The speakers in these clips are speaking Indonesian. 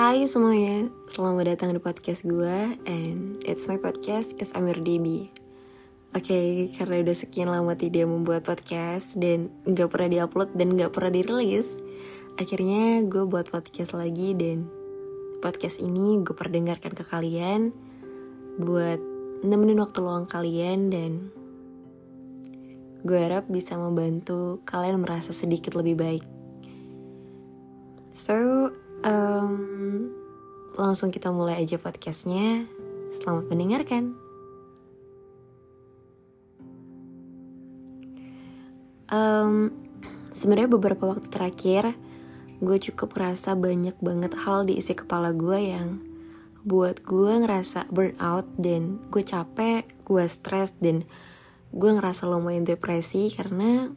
Hai semuanya, selamat datang di podcast gue And it's my podcast cause I'm your Oke, okay, karena udah sekian lama tidak membuat podcast Dan gak pernah diupload dan gak pernah dirilis Akhirnya gue buat podcast lagi dan Podcast ini gue perdengarkan ke kalian Buat nemenin waktu luang kalian dan Gue harap bisa membantu kalian merasa sedikit lebih baik. So, um, langsung kita mulai aja podcastnya. Selamat mendengarkan. Um, Sebenarnya beberapa waktu terakhir, gue cukup merasa banyak banget hal di isi kepala gue yang buat gue ngerasa burnout dan gue capek, gue stres dan gue ngerasa lumayan depresi karena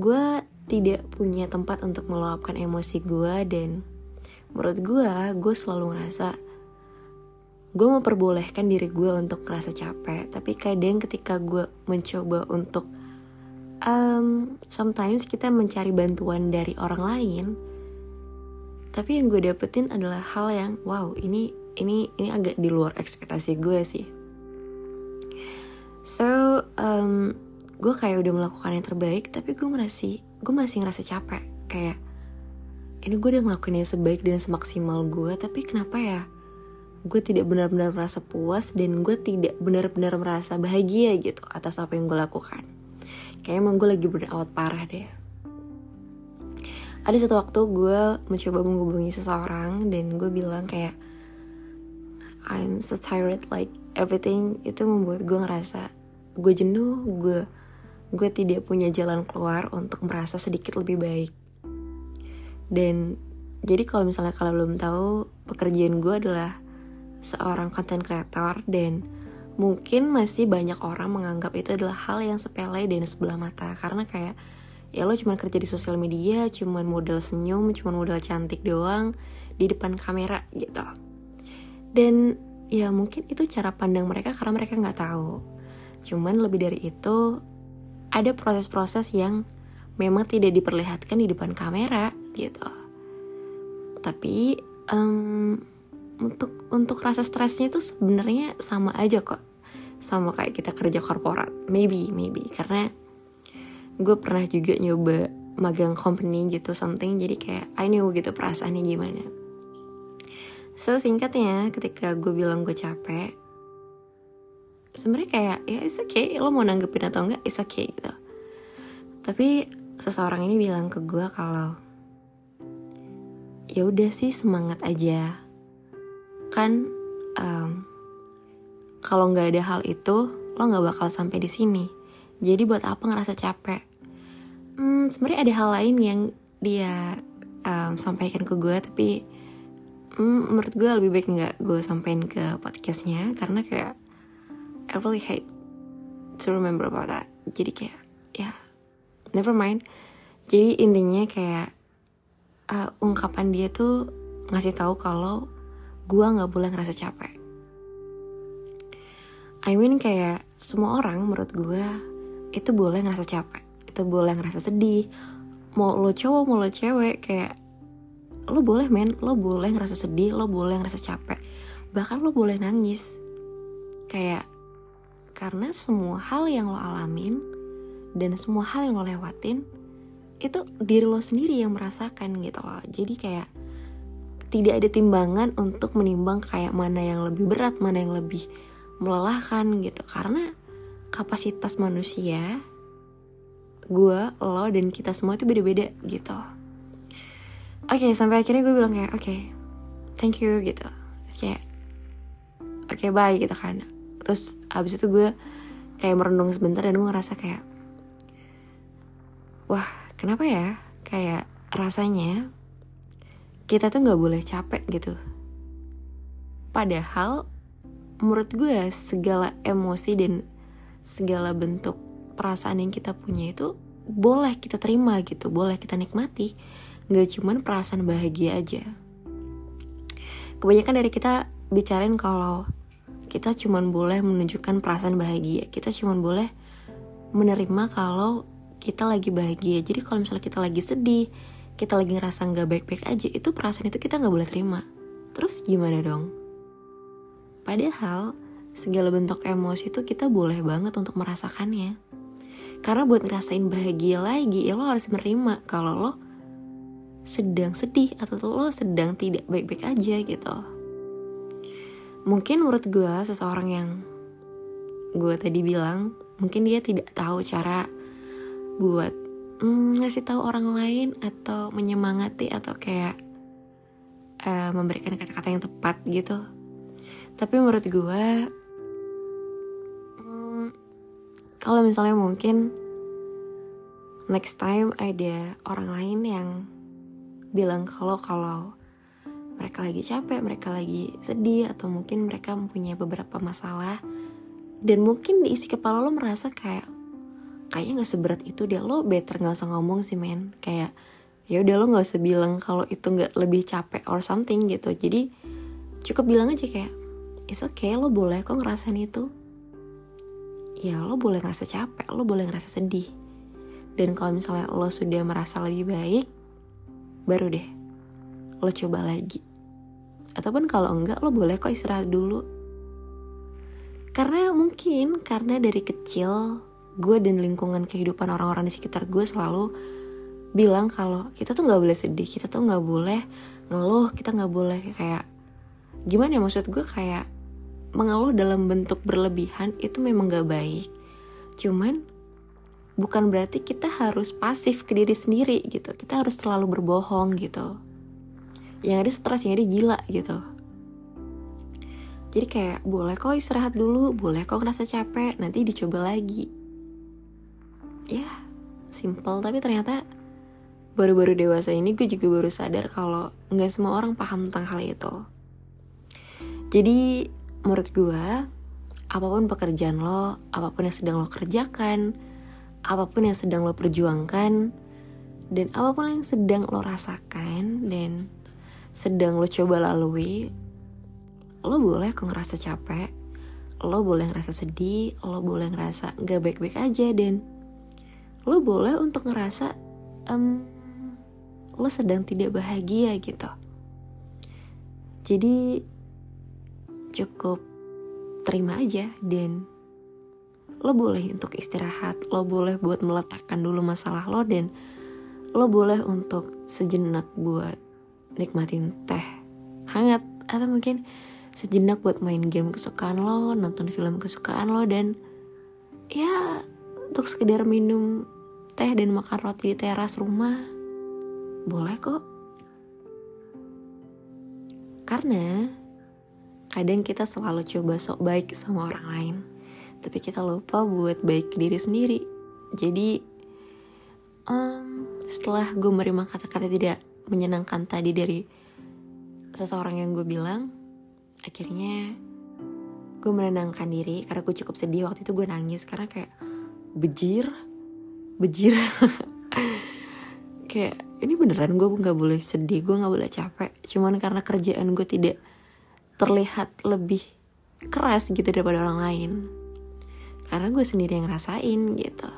gue tidak punya tempat untuk meluapkan emosi gue dan menurut gue gue selalu ngerasa gue memperbolehkan diri gue untuk ngerasa capek. Tapi kadang ketika gue mencoba untuk um, sometimes kita mencari bantuan dari orang lain tapi yang gue dapetin adalah hal yang wow ini ini ini agak di luar ekspektasi gue sih. So um, gue kayak udah melakukan yang terbaik tapi gue masih gue masih ngerasa capek. Kayak ini gue udah ngelakuin yang sebaik dan semaksimal gue tapi kenapa ya? Gue tidak benar-benar merasa puas dan gue tidak benar-benar merasa bahagia gitu atas apa yang gue lakukan. Kayak emang gue lagi burnout parah deh. Ada satu waktu gue mencoba menghubungi seseorang dan gue bilang kayak I'm so tired like everything. Itu membuat gue ngerasa gue jenuh gue gue tidak punya jalan keluar untuk merasa sedikit lebih baik dan jadi kalau misalnya kalian belum tahu pekerjaan gue adalah seorang content creator dan mungkin masih banyak orang menganggap itu adalah hal yang sepele dan sebelah mata. Karena kayak ya lo cuma kerja di sosial media cuma modal senyum cuma modal cantik doang di depan kamera gitu. Dan ya mungkin itu cara pandang mereka karena mereka nggak tahu. Cuman lebih dari itu ada proses-proses yang memang tidak diperlihatkan di depan kamera gitu. Tapi um, untuk untuk rasa stresnya itu sebenarnya sama aja kok. Sama kayak kita kerja korporat. Maybe maybe. Karena gue pernah juga nyoba magang company gitu something. Jadi kayak I know gitu perasaannya gimana. So singkatnya ketika gue bilang gue capek sebenarnya kayak ya it's okay. Lo mau nanggepin atau enggak it's okay gitu. Tapi seseorang ini bilang ke gue kalau ya udah sih semangat aja. Kan um, kalau nggak ada hal itu lo nggak bakal sampai di sini. Jadi buat apa ngerasa capek? Hmm, sebenarnya ada hal lain yang dia um, sampaikan ke gue tapi hmm, menurut gue lebih baik nggak gue sampaikan ke podcastnya karena kayak I really hate to remember about that. Jadi kayak ya yeah, never mind. Jadi intinya kayak uh, ungkapan dia tuh ngasih tahu kalau gue nggak boleh ngerasa capek. I mean kayak semua orang menurut gue itu boleh ngerasa capek itu boleh ngerasa sedih. Mau lo cowok mau lo cewek kayak lo boleh men. Lo boleh ngerasa sedih lo boleh ngerasa capek. Bahkan lo boleh nangis. Kayak karena semua hal yang lo alamin dan semua hal yang lo lewatin itu diri lo sendiri yang merasakan gitu loh. Jadi kayak tidak ada timbangan untuk menimbang kayak mana yang lebih berat mana yang lebih melelahkan gitu. Karena kapasitas manusia gue lo dan kita semua itu beda-beda gitu. Oke okay, sampai akhirnya gue bilang kayak oke okay, thank you gitu. Terus kayak oke okay, bye gitu kan. Terus abis itu gue kayak merenung sebentar dan gue ngerasa kayak wah kenapa ya? Kayak rasanya kita tuh nggak boleh capek gitu. Padahal menurut gue segala emosi dan segala bentuk perasaan yang kita punya itu boleh kita terima gitu boleh kita nikmati. Nggak cuman perasaan bahagia aja. Kebanyakan dari kita bicarain kalau kita cuman boleh menunjukkan perasaan bahagia kita cuman boleh menerima kalau kita lagi bahagia. Jadi kalau misalnya kita lagi sedih kita lagi ngerasa nggak baik-baik aja itu perasaan itu kita nggak boleh terima. Terus gimana dong? Padahal segala bentuk emosi itu kita boleh banget untuk merasakannya. Karena buat ngerasain bahagia lagi ya lo harus menerima kalau lo sedang sedih atau lo sedang tidak baik-baik aja gitu. Mungkin menurut gue seseorang yang gue tadi bilang mungkin dia tidak tahu cara buat mm, ngasih tahu orang lain atau menyemangati atau kayak uh, memberikan kata-kata yang tepat gitu. Tapi menurut gue mm, kalau misalnya mungkin next time ada orang lain yang bilang kalau kalau mereka lagi capek, mereka lagi sedih, atau mungkin mereka mempunyai beberapa masalah, dan mungkin diisi kepala lo merasa kayak kayaknya nggak seberat itu dia lo better nggak usah ngomong sih men. Kayak ya udah lo nggak usah bilang kalau itu nggak lebih capek or something gitu. Jadi cukup bilang aja kayak it's okay lo boleh kok ngerasain itu. Ya lo boleh ngerasa capek lo boleh ngerasa sedih. Dan kalau misalnya lo sudah merasa lebih baik baru deh lo coba lagi. Ataupun kalau enggak lo boleh kok istirahat dulu. Karena mungkin karena dari kecil gue dan lingkungan kehidupan orang-orang di sekitar gue selalu bilang kalau kita tuh nggak boleh sedih kita tuh nggak boleh ngeluh kita nggak boleh kayak gimana ya maksud gue? Kayak mengeluh dalam bentuk berlebihan itu memang gak baik. Cuman bukan berarti kita harus pasif ke diri sendiri gitu. Kita harus selalu berbohong gitu. Yang ada stres yang ada gila gitu. Jadi kayak boleh kok istirahat dulu boleh kok ngerasa capek nanti dicoba lagi ya simple. Tapi ternyata baru-baru dewasa ini gue juga baru sadar kalau nggak semua orang paham tentang hal itu. Jadi menurut gue apa pun pekerjaan lo apa pun yang sedang lo kerjakan apa pun yang sedang lo perjuangkan dan apa pun yang sedang lo rasakan dan sedang lo coba lalui lo boleh kok ngerasa capek lo boleh ngerasa sedih lo boleh ngerasa gak baik-baik aja dan lo boleh untuk ngerasa um, lo sedang tidak bahagia gitu. Jadi cukup terima aja dan lo boleh untuk istirahat lo boleh buat meletakkan dulu masalah lo dan lo boleh untuk sejenak buat nikmatin teh hangat atau mungkin sejenak buat main game kesukaan lo nonton film kesukaan lo dan ya untuk sekedar minum teh dan makan roti di teras rumah, boleh kok. Karena kadang kita selalu coba sok baik sama orang lain, tapi kita lupa buat baik diri sendiri. Jadi, um, setelah gue menerima kata-kata tidak menyenangkan tadi dari seseorang yang gue bilang, akhirnya gue menenangkan diri karena gue cukup sedih waktu itu gue nangis karena kayak bejir bejir. Kayak ini beneran gue nggak boleh sedih gue nggak boleh capek. Cuman karena kerjaan gue tidak terlihat lebih keras gitu daripada orang lain. Karena gue sendiri yang ngerasain gitu.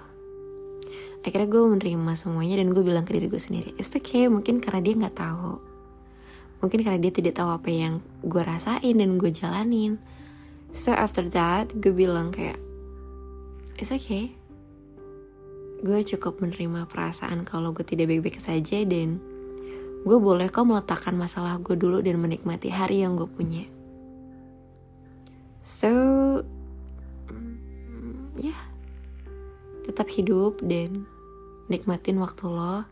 Akhirnya gue menerima semuanya dan gue bilang ke diri gue sendiri it's okay mungkin karena dia nggak tahu. Mungkin karena dia tidak tahu apa yang gue rasain dan gue jalanin. So after that gue bilang kayak it's okay gue cukup menerima perasaan kalau gue tidak baik-baik saja dan gue boleh kok meletakkan masalah gue dulu dan menikmati hari yang gue punya. So, mm, ya, yeah. tetap hidup dan nikmatin waktu lo.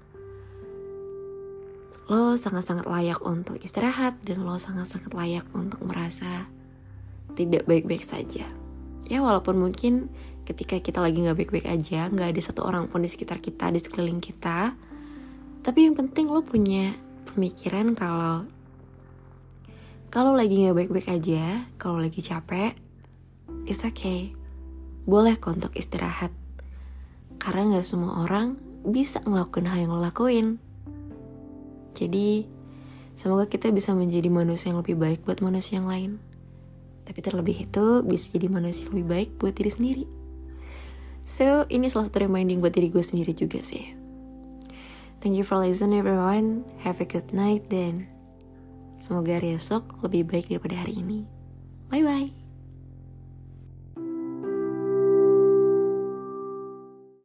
Lo sangat-sangat layak untuk istirahat dan lo sangat-sangat layak untuk merasa tidak baik-baik saja. Ya walaupun mungkin ketika kita lagi nggak baik-baik aja nggak ada satu orang pun di sekitar kita di sekeliling kita. Tapi yang penting lo punya pemikiran kalau kalau lagi nggak baik-baik aja kalau lagi capek it's okay. Boleh kok untuk istirahat. Karena nggak semua orang bisa ngelakuin hal yang lo lakuin. Jadi semoga kita bisa menjadi manusia yang lebih baik buat manusia yang lain. Tapi terlebih itu bisa jadi manusia yang lebih baik buat diri sendiri So, ini salah satu reminding buat diri gue sendiri juga sih. Thank you for listening everyone. Have a good night dan semoga hari esok lebih baik daripada hari ini. Bye bye.